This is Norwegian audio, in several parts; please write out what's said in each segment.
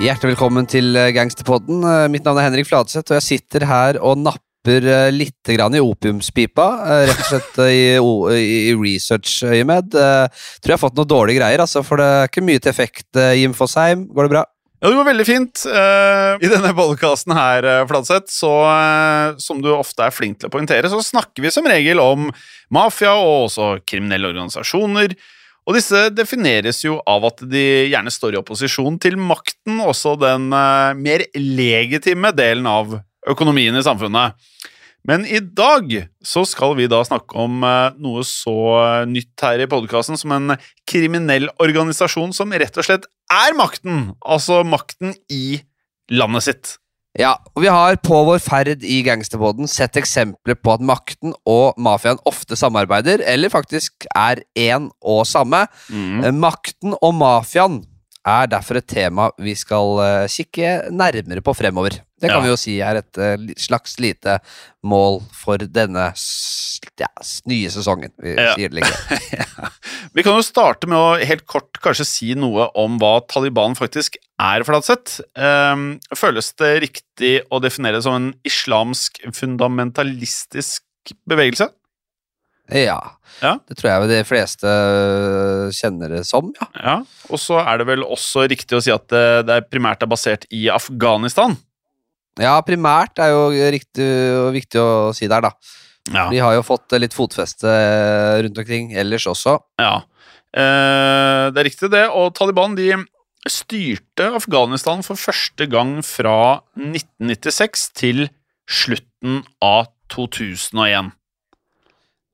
Hjertelig velkommen til eh, Gangsterpodden. Eh, Mitt navn er Henrik Fladseth, og jeg sitter her og napper eh, litt grann i opiumspipa. eh, Rett og slett eh, i, i research-øyemed. Tror jeg har fått noen dårlige greier, altså, for det er ikke mye til effekt. Jim Fosheim, går det bra? Ja, det går veldig fint. I denne podkasten her, Fladseth, så som du ofte er flink til å poengtere, så snakker vi som regel om mafia og også kriminelle organisasjoner. Og disse defineres jo av at de gjerne står i opposisjon til makten, også den mer legitime delen av økonomien i samfunnet. Men i dag så skal vi da snakke om eh, noe så eh, nytt her i podkasten som en kriminell organisasjon som rett og slett er makten. Altså makten i landet sitt. Ja, og vi har på vår ferd i gangsterboden sett eksempler på at makten og mafiaen ofte samarbeider, eller faktisk er én og samme. Mm. Makten og mafiaen er derfor et tema vi skal eh, kikke nærmere på fremover. Det kan Ja. vi jo si er et eh, slags lite mål for denne ja, nye sesongen. Vi Ja. Vi kan jo starte med å helt kort kanskje si noe om hva Taliban faktisk er, Fladseth. Um, føles det riktig å definere det som en islamsk fundamentalistisk bevegelse? Ja. Ja. Det tror jeg de fleste kjenner det som, ja. Ja. Og så er det vel også riktig å si at det, det er primært er basert i Afghanistan. Ja, primært er jo riktig og viktig å si der, da. Ja. Vi har jo fått litt fotfeste øh, rundt omkring ellers også. Ja, eh, det er riktig det. Og Taliban de styrte Afghanistan for første gang fra 1996 til slutten av 2001.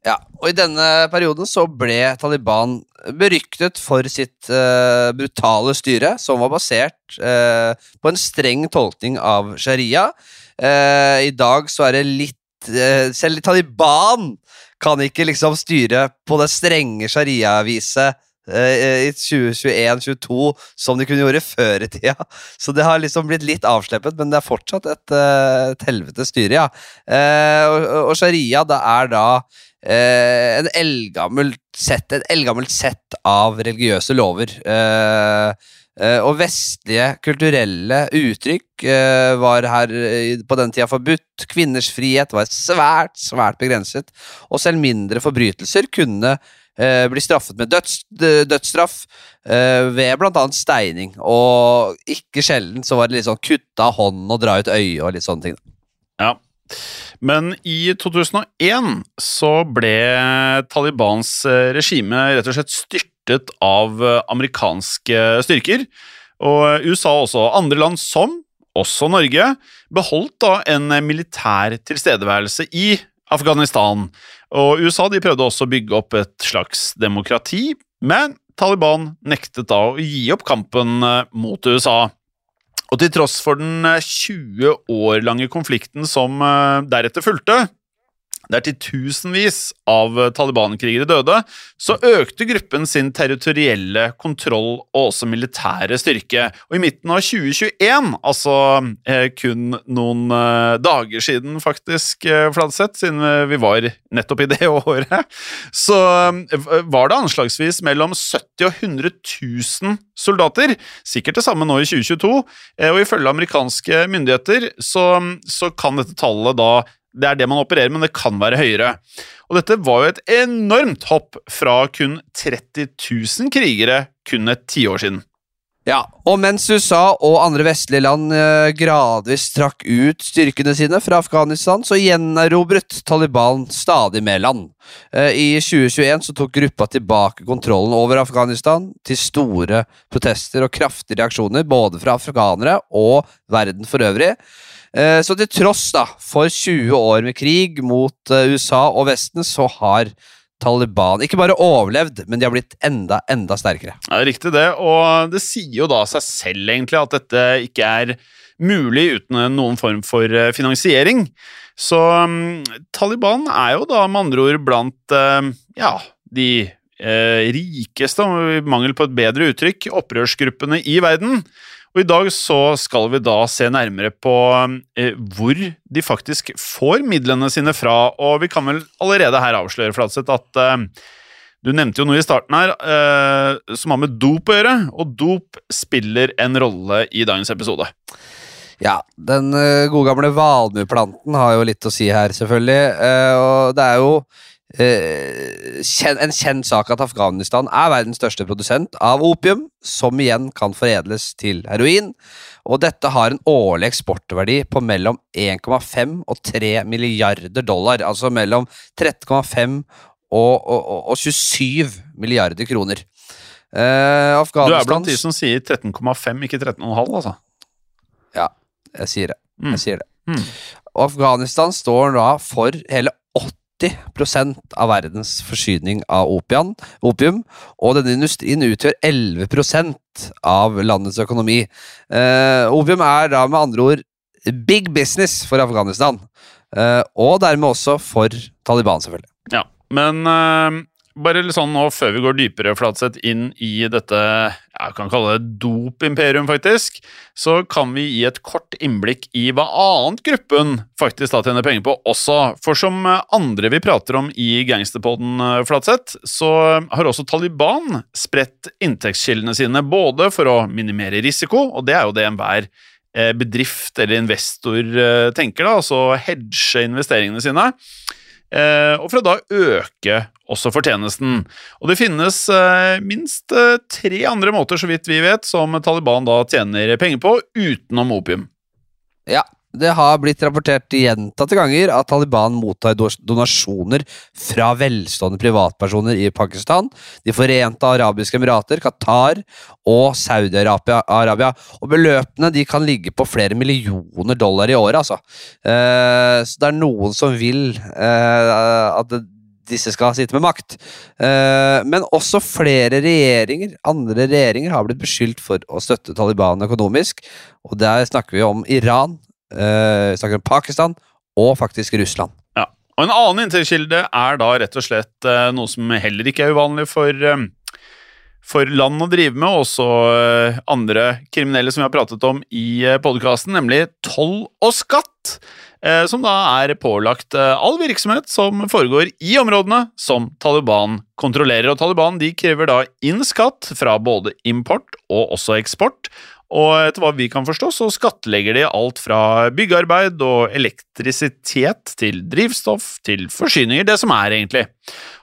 Ja, og i denne perioden så ble Taliban beryktet for sitt uh, brutale styre, som var basert uh, på en streng tolkning av sharia. Uh, I dag så er det litt Selv Taliban kan ikke liksom styre på det strenge sharia-viset i 2021-2022 som de kunne gjøre før i tida. Så det har liksom blitt litt avsleppet, men det er fortsatt et, et helvetes styre, ja. Og, og sharia, det er da eh, en eldgammelt sett, et eldgammelt sett av religiøse lover. Eh, eh, og vestlige kulturelle uttrykk eh, var her eh, på den tida forbudt. Kvinners frihet var svært, svært begrenset. Og selv mindre forbrytelser kunne bli straffet med døds, dødsstraff ved annet steining. Og ikke sjelden så var det litt sånn kutta hånden og dra ut øyet og litt sånne ting. Ja. Men i 2001 så ble Talibans eh, regime rett og slett styrtet av eh, amerikanske styrker. Og USA og også andre land, som også Norge, beholdt da en militær tilstedeværelse i Afghanistan. Og USA de prøvde også å bygge opp et slags demokrati, men Taliban nektet da å gi opp kampen eh, mot USA. Og til tross for den eh, 20 år lange konflikten som eh, deretter fulgte, der titusenvis av eh, Taliban-krigere døde, så økte gruppen sin territorielle kontroll og også militære styrke. Og i midten av 2021, altså eh, kun noen eh, dager siden faktisk, eh, Fladseth, siden vi var nettopp i det året, så var det anslagsvis mellom 70 og 100 000 soldater. Sikkert det samme nå i 2022, eh, og ifølge amerikanske myndigheter så, så kan dette tallet da det er det man opererer, med, men det kan være høyere. Og dette var jo et enormt hopp fra kun 30 000 krigere kun et tiår siden. Ja, og mens USA og andre vestlige land eh, gradvis trakk ut styrkene sine fra Afghanistan, så gjenerobret Taliban stadig mer land. Eh, I 2021 så tok gruppa tilbake kontrollen over Afghanistan til store protester og kraftige reaksjoner både fra afghanere og verden for øvrig. Eh, Så til tross da, for 20 år med krig mot eh, USA og Vesten, så har Taliban ikke bare overlevd, men de har blitt enda, enda sterkere. Ja, det er riktig det, og det sier jo da seg selv egentlig at dette ikke er mulig uten noen form for eh, finansiering. Så um, Taliban er jo da med andre ord blant uh, ja, de uh, rikeste, mangel på et bedre uttrykk, opprørsgruppene i verden. Og I dag så skal vi da se nærmere på eh, hvor de faktisk får midlene sine fra. Og vi kan vel allerede her avsløre Flatseth, at eh, du nevnte jo noe i starten her eh, som har med dop å gjøre, og dop spiller en rolle i dagens episode. Ja, den gode gamle valmueplanten har jo litt å si her, selvfølgelig. Og det er jo en kjent sak at Afghanistan er verdens største produsent av opium, som igjen kan foredles til heroin. Og dette har en årlig eksportverdi på mellom 1,5 og 3 milliarder dollar. Altså mellom 13,5 og, og, og 27 milliarder kroner. Uh, du er blant de som sier 13,5, ikke 13,5, altså? Ja, jeg sier det. Mm. Jeg sier det. Mm. Afghanistan står da for hele 80% av verdens forsyning av opium, opium, og denne industrien utgjør 11% av landets økonomi. Eh, opium er da med andre ord big business for Afghanistan, eh, og dermed også for Taliban, selvfølgelig. Ja, men eh, bare litt sånn nå før vi går dypere Flatseth, inn i dette jeg kan kalle det dopimperium, faktisk, så kan vi gi et kort innblikk i hva annet gruppen faktisk da tjener penger på også. For som andre vi prater om i Gangsterpodden, Flatseth, så har også Taliban spredt inntektskildene sine, både for å minimere risiko, og det er jo det enhver eh, bedrift eller investor eh, tenker, da, altså hedge investeringene sine. Eh, og for å da øke også fortjenesten. Og det finnes eh, minst eh, tre andre måter, så vidt vi vet, som Taliban da tjener penger på, utenom opium. Ja, det har blitt rapportert gjentatte ganger at Taliban mottar donasjoner fra velstående privatpersoner i Pakistan, De forente arabiske emirater, Qatar og Saudi-Arabia. Og beløpene de kan ligge på flere millioner dollar i året, altså. Eh, så det er noen som vil eh, at disse skal sitte med makt. Eh, men også flere regjeringer, andre regjeringer har blitt beskyldt for å støtte Taliban økonomisk. Og der snakker vi om Iran, Uh, vi snakker om Pakistan og faktisk Russland. Ja. Og En annen inntektskilde er da rett og slett uh, noe som heller ikke er uvanlig for, um, for land å drive med, og også andre kriminelle som vi har pratet om i podkasten, nemlig toll og skatt. Som da er pålagt all virksomhet som foregår i områdene som Taliban kontrollerer. Og Taliban de krever da inn skatt fra både import og også eksport, og etter hva vi kan forstå, så skattlegger de alt fra byggearbeid og elektrisitet til drivstoff til forsyninger, det som er, egentlig.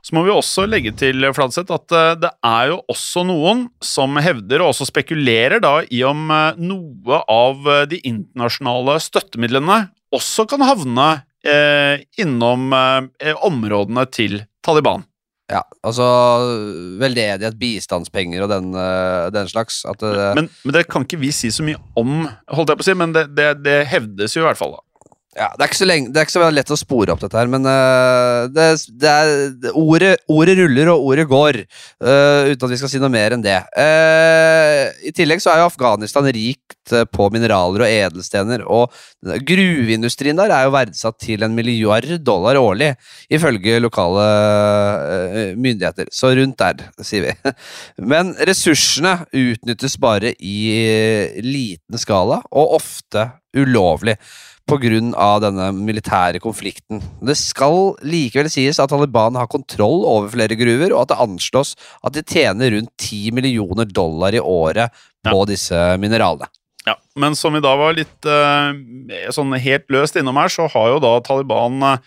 Så må vi også legge til Fladseth, at eh, det er jo også noen som hevder, og også spekulerer da, i om eh, noe av eh, de internasjonale støttemidlene også kan havne eh, innom eh, områdene til Taliban. Ja, altså veldedighet, bistandspenger og den, uh, den slags. Det, men, men, det kan ikke vi si så mye om, holdt jeg på å si, men det, det, det hevdes jo i hvert fall. da. Ja, det er, lenge, det er ikke så lett å spore opp dette her, men uh, det, det er, ordet, ordet, ruller og ordet går, uh, uten at vi skal si noe mer enn det. Uh, I tillegg så er jo Afghanistan rikt på mineraler og edelstener, og gruveindustrien der er jo verdsatt til en milliard dollar årlig, ifølge lokale myndigheter. Så rundt der, sier vi. Men ressursene utnyttes bare i liten skala, og ofte ulovlig pga. denne militære konflikten. Det skal likevel sies at Taliban har kontroll over flere gruver, og at det anslås at de tjener rundt 10 millioner dollar i året på ja. disse mineralene. Ja, Men som vi da var litt uh, sånn helt løst innom her, så har jo da Taliban uh,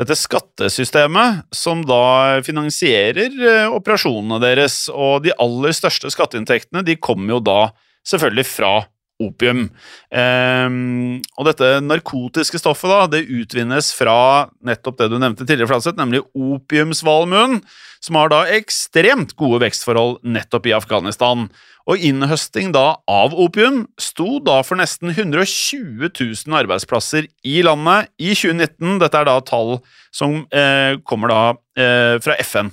dette skattesystemet som da finansierer uh, operasjonene deres. Og de aller største skatteinntektene de kommer jo da selvfølgelig fra opium. Um, og dette narkotiske stoffet da, det utvinnes fra nettopp det du nevnte tidligere, Flatseth, nemlig opiumsvalmuen, som har da ekstremt gode vekstforhold nettopp i Afghanistan. Og innhøsting da av opium sto da for nesten 120 000 arbeidsplasser i landet i 2019. Dette er da tall som eh, kommer da eh, fra FN.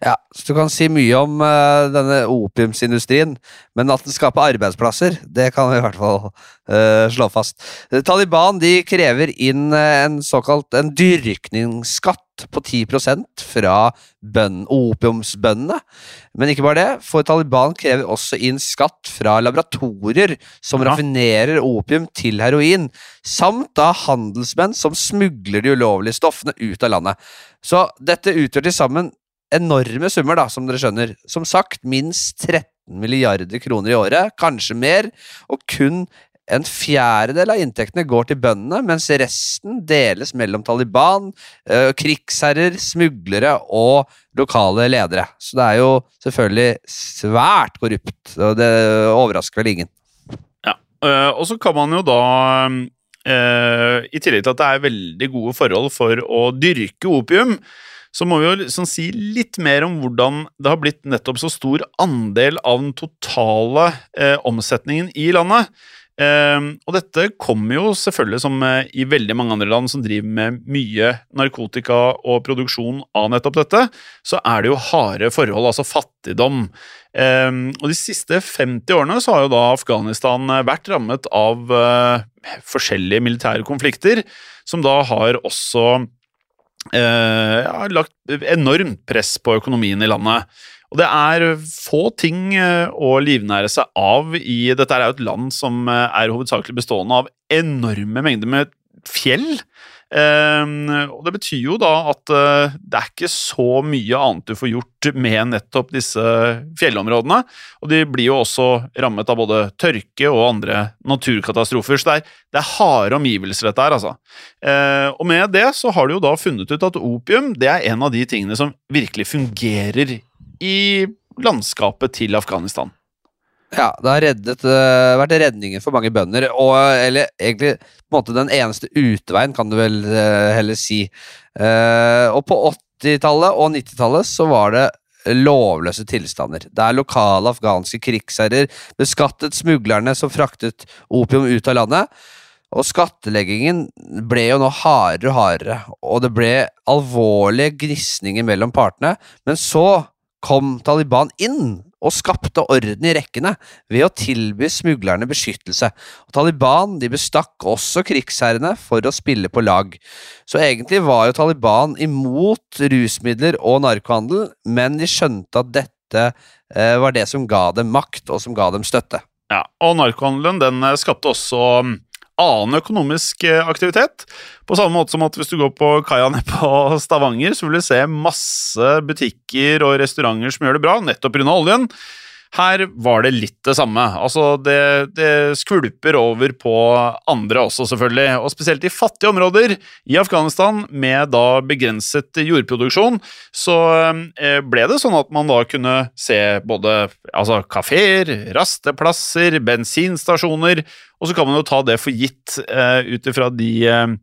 Ja, så Du kan si mye om uh, denne opiumsindustrien, men at den skaper arbeidsplasser, det kan vi i hvert fall uh, slå fast. Taliban de krever inn uh, en såkalt en dyrkningsskatt på 10% fra bønn, opiumsbøndene. Men ikke bare det, for Taliban krever også inn skatt fra laboratorier som ja. raffinerer opium til heroin, samt da handelsmenn som smugler de ulovlige stoffene ut av landet. Så dette utgjør til sammen enorme summer, da, som dere skjønner. Som sagt, minst 13 milliarder kroner i året, kanskje mer, og kun en fjerdedel av inntektene går til bøndene, mens resten deles mellom Taliban, øh, krigsherrer, smuglere og lokale ledere. Så det er jo selvfølgelig svært korrupt, og det overrasker vel ingen. Ja, øh, og så kan man jo da øh, I tillegg til at det er veldig gode forhold for å dyrke opium, så må vi jo liksom si litt mer om hvordan det har blitt nettopp så stor andel av den totale eh, omsetningen i landet. Eh, og dette kommer jo selvfølgelig, som eh, i veldig mange andre land som driver med mye narkotika og produksjon av nettopp dette, så er det jo harde forhold, altså fattigdom. Eh, og de siste 50 årene så har jo da Afghanistan eh, vært rammet av eh, forskjellige militære konflikter, som da har også eh, har lagt enormt press på økonomien i landet. Og det er få ting eh, å livnære seg av i Dette er jo et land som eh, er hovedsakelig bestående av enorme mengder med fjell. Ehm, og det betyr jo da at uh, det er ikke så mye annet du får gjort med nettopp disse fjellområdene. Og de blir jo også rammet av både tørke og andre naturkatastrofer. Så det er, det er harde omgivelser, dette her, altså. Uh, og med det så har du jo da funnet ut at opium det er en av de tingene som virkelig fungerer i landskapet til Afghanistan. Ja, det har reddet, uh, vært redningen for mange bønder, og eller egentlig på en måte den eneste utveien, kan du vel uh, heller si. Og på 80-tallet og 90-tallet så var det lovløse tilstander, der lokale afghanske krigsherrer beskattet smuglerne som fraktet opium ut av landet. Og skattleggingen ble jo nå hardere og hardere, og det ble alvorlige gnisninger mellom partene. Men så kom Taliban inn og skapte orden i rekkene ved å tilby smuglerne beskyttelse. Og Taliban de bestakk også krigsherrene for å spille på lag. Så egentlig var jo Taliban imot rusmidler og narkohandel, men de skjønte at dette eh, var det som ga dem makt, og som ga dem støtte. Ja, og narkohandelen den eh, skapte også mm, annen økonomisk eh, aktivitet. På samme måte som at hvis du går på kaia nede på Stavanger, så vil du se masse butikker og restauranter som gjør det bra, nettopp pga. oljen. Her var det litt det samme. Altså, det, det, skvulper over på andre også, selvfølgelig. Og spesielt i fattige områder i Afghanistan, med da begrenset jordproduksjon, så eh, ble det sånn at man da kunne se både altså, kafeer, rasteplasser, bensinstasjoner, og så kan man jo ta det for gitt uh, ut ifra de uh,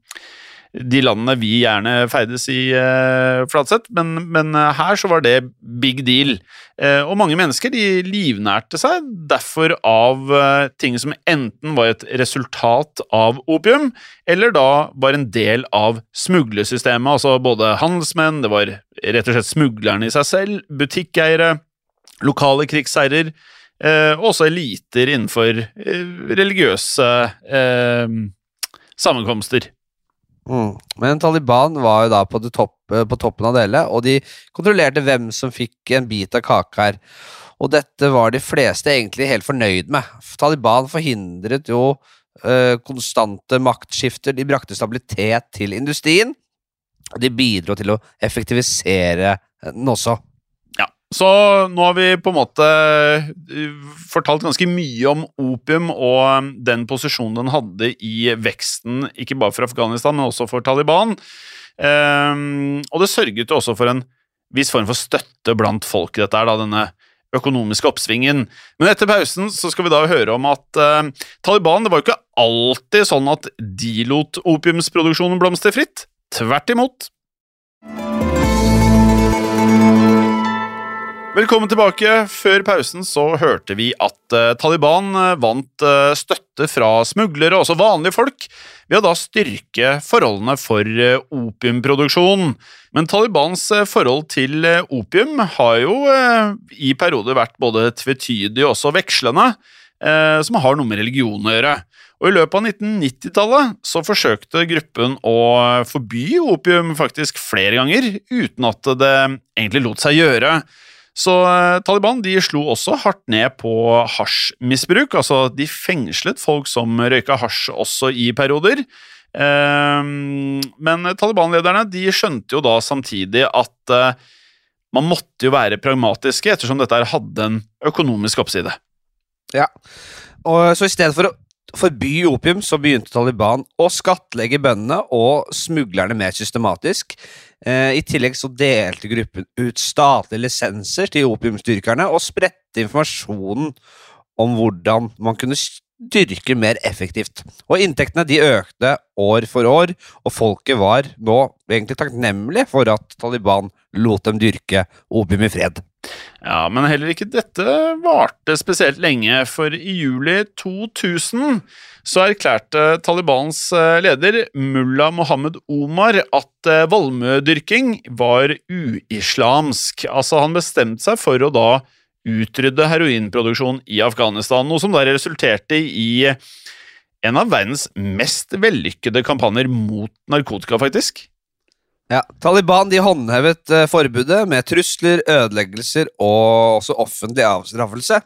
de landene vi gjerne ferdes i, eh, Flatseth, men, men uh, her så var det big deal. Eh, og mange mennesker de livnærte seg derfor av ting som enten var et resultat av opium, eller da var en del av smuglersystemet. Altså både handelsmenn, det var rett og slett smuglerne i seg selv, butikkeiere, lokale krigsherrer. og også eliter innenfor religiøse sammenkomster. Mm. Men Taliban var jo da på, topp, eh, på, toppen av det hele, og de kontrollerte hvem som fikk en bit av kaka her. Og dette var de fleste egentlig helt fornøyd med. Taliban forhindret jo øh, konstante maktskifter, de brakte stabilitet til industrien, og de bidro til å effektivisere den også. Så nå har vi på en måte eh, fortalt ganske mye om opium og um, den posisjonen den hadde i veksten, ikke bare for Afghanistan, men også for Taliban. Um, og det sørget jo også for en viss form for støtte blant folk i dette, da, denne økonomiske oppsvingen. Men etter pausen så skal vi da høre om at uh, Taliban det var jo ikke alltid sånn at de lot opiumsproduksjonen blomstre fritt. Tvert imot. Velkommen tilbake. Før pausen så hørte vi at uh, Taliban uh, vant uh, støtte fra smuglere og også vanlige folk ved å da styrke forholdene for opiumproduksjon. Men Talibans forhold til opium har jo i perioder vært både tvetydig og også vekslende, som har noe med religion å gjøre. Og I løpet av 1990-tallet så forsøkte gruppen å forby opium faktisk flere ganger, uten at det egentlig lot seg gjøre. Så eh, Taliban de slo også hardt ned på hasjmisbruk. Altså, de fengslet folk som røyka hasj også i perioder. Ehm, men Taliban-lederne de skjønte jo da samtidig at eh, man måtte jo være pragmatiske, ettersom dette hadde en økonomisk oppside. Ja, og så i stedet for å forby opium, så begynte Taliban å skattlegge bøndene og smuglerne mer systematisk. Eh, I tillegg så delte gruppen ut statlige lisenser til opiumsdyrkerne og spredte informasjonen om hvordan man kunne dyrke mer effektivt. Og inntektene de økte år for år, og folket var nå egentlig takknemlig for at Taliban lot dem dyrke opium i fred. Ja, men heller ikke dette varte spesielt lenge, for i juli 2000 så erklærte Talibans eh, leder Mullah Mohammed Omar at eh, valmuedyrking var uislamsk. Altså, han bestemte seg for å da utrydde heroinproduksjon i Afghanistan, noe som da resulterte i en av verdens mest vellykkede kampanjer mot narkotika, faktisk. Ja, Taliban de håndhevet uh, forbudet med trusler, ødeleggelser og også offentlig avstraffelse.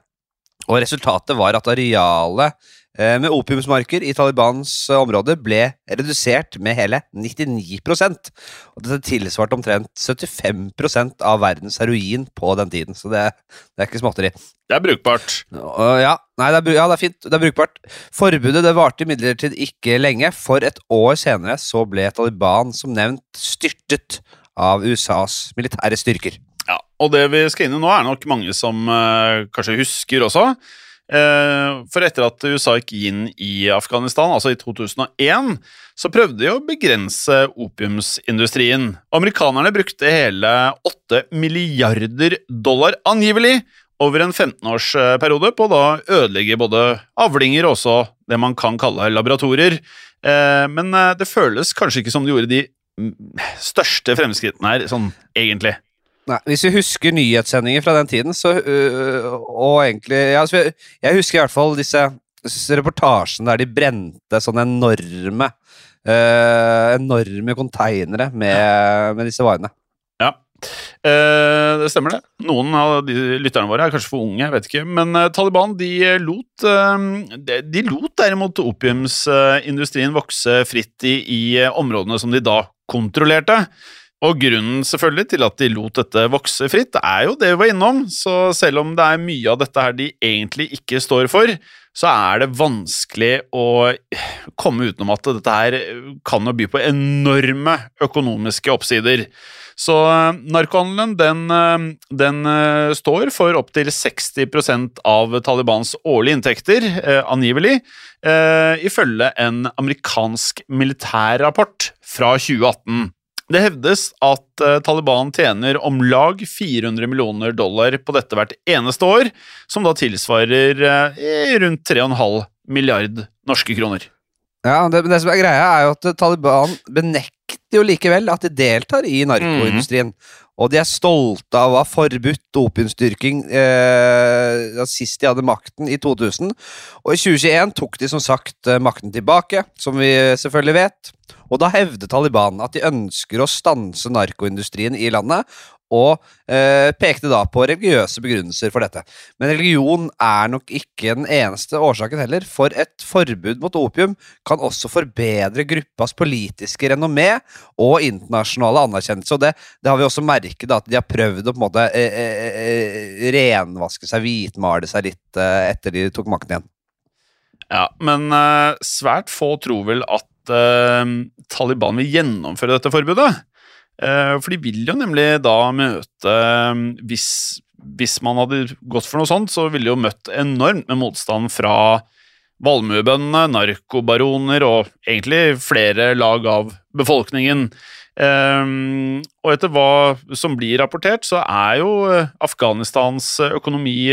Og Resultatet var at arealet med opiumsmarker i Talibans uh, område ble redusert med hele 99% og Dette tilsvarte omtrent 75% av verdens heroin på den tiden, så det, det er ikke småtteri. Det er brukbart. Ja, nei, det er, ja, det er fint. Det er brukbart. Forbudet det varte imidlertid ikke lenge. For et år senere så ble Taliban som nevnt styrtet av USAs militære styrker. Ja, og det vi skal inn i nå, er nok mange som uh, kanskje husker også. Uh, for etter at USA gikk inn i Afghanistan, altså i 2001, så prøvde de å begrense opiumsindustrien. Amerikanerne brukte hele 8 milliarder dollar, angivelig, over en 15-årsperiode på å da ødelegge både avlinger og også det man kan kalle laboratorier. Eh, men eh, det føles kanskje ikke som de gjorde de mm, største fremskrittene her, sånn egentlig. Nei, Hvis vi husker nyhetssendinger fra den tiden, så øh, Og egentlig ja, altså, Jeg husker i hvert fall disse, disse reportasjene der de brente sånne enorme øh, Enorme konteinere med, med disse varene. Eh, det stemmer, det. Noen av de lytterne våre er kanskje for unge, jeg vet ikke. Men eh, Taliban de lot, eh, de lot derimot opiumsindustrien vokse fritt i, i områdene som de da kontrollerte. Og grunnen selvfølgelig til at de lot dette vokse fritt, er jo det vi var innom. Så selv om det er mye av dette her de egentlig ikke står for, så er det vanskelig å komme utenom at dette her kan jo by på enorme økonomiske oppsider. Så eh, narkohandelen den, eh, den eh, står for opptil 60% av Talibans årlige inntekter, eh, angivelig, eh, ifølge en amerikansk militærrapport fra 2018. Det hevdes at uh, Taliban tjener om lag 400 millioner dollar på dette hvert eneste år, som da tilsvarer uh, rundt 3,5 milliard norske kroner. Ja, det, det, som er greia, er jo at Taliban benekter jo likevel at de deltar i narkoindustrien. Mm. Og de er stolte av å ha forbudt opiumsdyrking eh, sist de hadde makten, i 2000. Og i 2021 tok de som sagt eh, makten tilbake, som vi selvfølgelig vet. Og da hevder Taliban at de ønsker å stanse narkoindustrien i landet, og eh, pekte da på religiøse begrunnelser for dette. Men religion er nok ikke den eneste årsaken heller, for et forbud mot opium kan også forbedre gruppas politiske renommé og internasjonale anerkjennelse. Og det, det har vi også merket, da, at de har prøvd å på en måte eh, eh, eh renvaske seg, hvitmale seg litt eh, etter de tok makten igjen. Ja, men eh, svært få tror vel at Taliban vil gjennomføre dette forbudet. Eh, for de vil jo nemlig da møte eh, hvis, hvis, man hadde gått for noe sånt, så ville de jo møtt enormt med motstand fra valmuebøndene, narkobaroner og egentlig flere lag av befolkningen. Um, og etter hva som blir rapportert, så er jo Afghanistans økonomi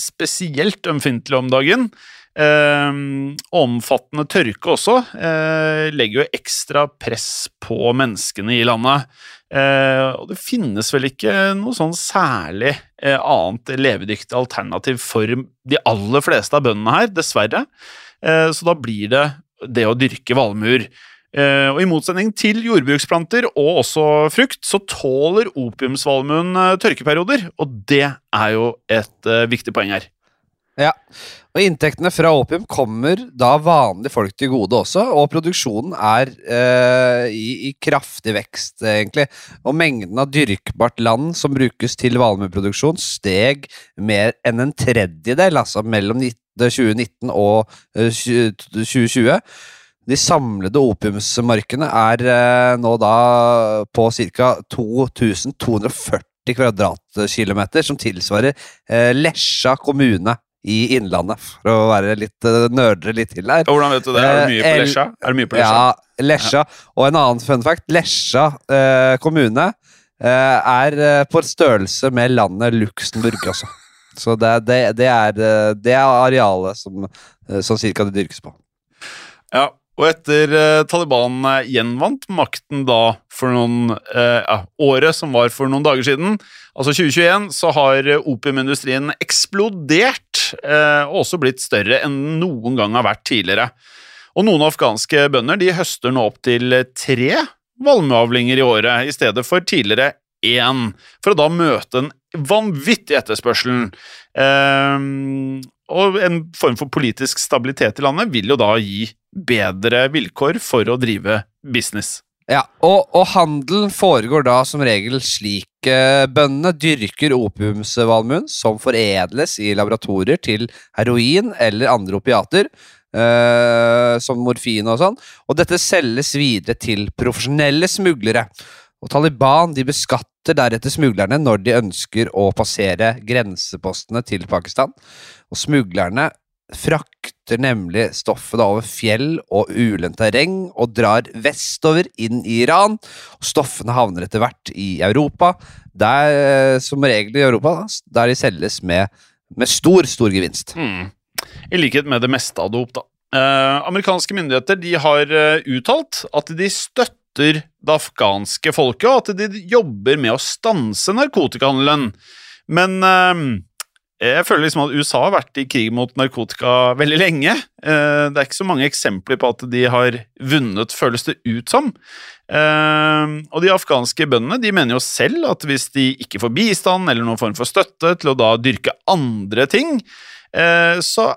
spesielt ømfintlig om dagen. Um, omfattende tørke også eh, legger jo ekstra press på menneskene i landet. Eh, og det finnes vel ikke noe sånn særlig uh, annet levedyktig alternativ for de aller fleste av bøndene her, dessverre. så da blir det det å dyrke valmuer. og I motsetning til jordbruksplanter og også frukt, så tåler opiumsvalmuen tørkeperioder. Og det er jo et viktig poeng her. Ja, og inntektene fra opium kommer da vanlige folk til gode også, og produksjonen er eh, i, i, kraftig vekst, egentlig. Og mengden av dyrkbart land som brukes til valmueproduksjon, steg mer enn en tredjedel, altså mellom 2019 og eh, 2020. De samlede opiumsmarkene er eh, nå da på ca. 2240 kvadratkilometer, som tilsvarer eh, Lesja kommune i Innlandet, for å være litt nerdere litt til her. Hvordan vet du det? Er det mye på eh, Lesja? Er det mye på Lesja? Ja, Lesja. Og en annen fun fact. Lesja eh, kommune uh, er på størrelse med landet Luxembourg også. Så det, det, det, er, det er, arealet som som cirka det dyrkes på. Ja, og etter uh, Taliban uh, gjenvant makten da for noen uh, ja, Året som var for noen dager siden, altså 2021, så har opiumindustrien eksplodert og også blitt større enn noen gang har vært tidligere. Og noen afghanske bønder de høster nå opp til tre valmueavlinger i året, i stedet for tidligere én, for å da møte en vanvittig etterspørselen. Um, og en form for politisk stabilitet i landet vil jo da gi bedre vilkår for å drive business. Ja, og, og handelen foregår da som regel slik. Bøndene dyrker opiumsvalmuen, som foredles i laboratorier til heroin eller andre opiater. Uh, som morfin og sånn. Og dette selges videre til profesjonelle smuglere. Og Taliban de beskatter deretter smuglerne når de ønsker å passere grensepostene til Pakistan. Og smuglerne frakter nemlig stoffet over fjell og ulendt terreng og drar vestover inn i Iran. Stoffene havner etter hvert i Europa, der, som regel i Europa, der de selges med, med stor, stor gevinst. Mm. I likhet med det meste av dop, da. Eh, amerikanske myndigheter de har uh, uttalt at de støtter det afghanske folket, og at de jobber med å stanse narkotikahandelen. Men uh, jeg føler liksom at USA har vært i krig mot narkotika veldig lenge. Eh, det er ikke så mange eksempler på at de har vunnet, føles det ut som. Eh, og de afghanske bøndene de mener jo selv at hvis de ikke får bistand eller noen form for støtte til å da dyrke andre ting, eh, så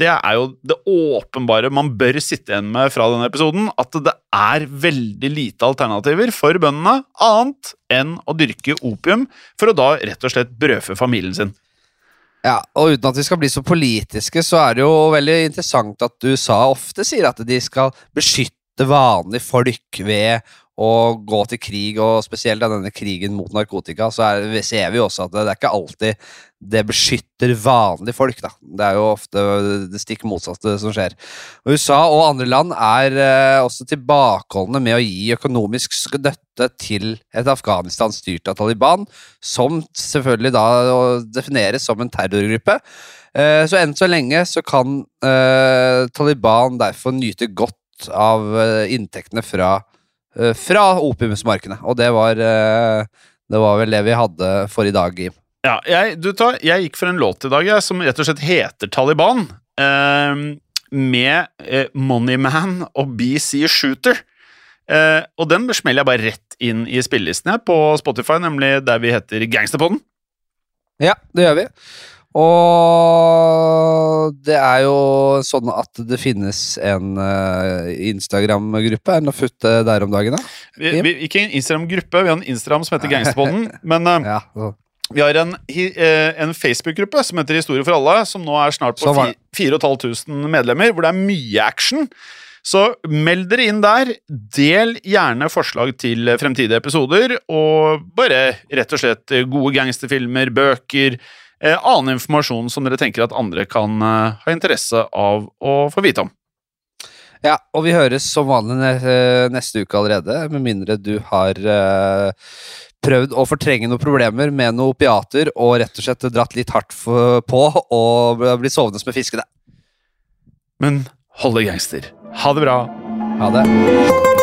det er jo det åpenbare man bør sitte igjen med fra denne episoden, at det er veldig lite alternativer for bøndene annet enn å dyrke opium for å da rett og slett brødfø familien sin. Ja, og uten at vi skal bli så politiske, så er det jo veldig interessant at USA ofte sier at de skal beskytte vanlige folk ved å gå til krig, og spesielt denne krigen mot narkotika, så er, ser vi også at det, det er ikke alltid det beskytter vanlige folk. Da. Det er jo ofte det stikk motsatte som skjer. Og USA og andre land er eh, også tilbakeholdne med å gi økonomisk støtte til et Afghanistan styrt av Taliban, som selvfølgelig da defineres som en terrorgruppe. Eh, så enn så lenge så kan eh, Taliban derfor nyte godt av eh, inntektene fra, eh, fra opiumsmarkene. Og det var, eh, det var vel det vi hadde for i dag, Jim. Ja, jeg, du tar, jeg gikk for en låt i dag jeg, som rett og slett heter Taliban. Eh, med eh, Moneyman og BC Shooter. Eh, og den smeller jeg bare rett inn i spillelistene på Spotify, nemlig der vi heter Gangsterpodden. Ja, det gjør vi. Og det er jo sånn at det finnes en uh, Instagram-gruppe. Er det noe futt der om dagen, da? Vi, vi, ikke en Instagram-gruppe, vi har en Instagram som heter Gangsterpodden. men uh, ja, vi har en, eh, en Facebook-gruppe som heter Historie for alle, som nå er snart på 4500 medlemmer, hvor det er mye action. Så meld dere inn der. Del gjerne forslag til fremtidige episoder, og bare rett og slett gode gangsterfilmer, bøker, eh, annen informasjon som dere tenker at andre kan eh, ha interesse av å få vite om. Ja, og vi høres som vanlig neste uke allerede, med mindre du har eh, prøvd å fortrenge noen problemer med noen opiater og rett og slett dratt litt hardt på og blitt sovende som en fiskene. Men hold det gangster. Ha det bra. Ha det.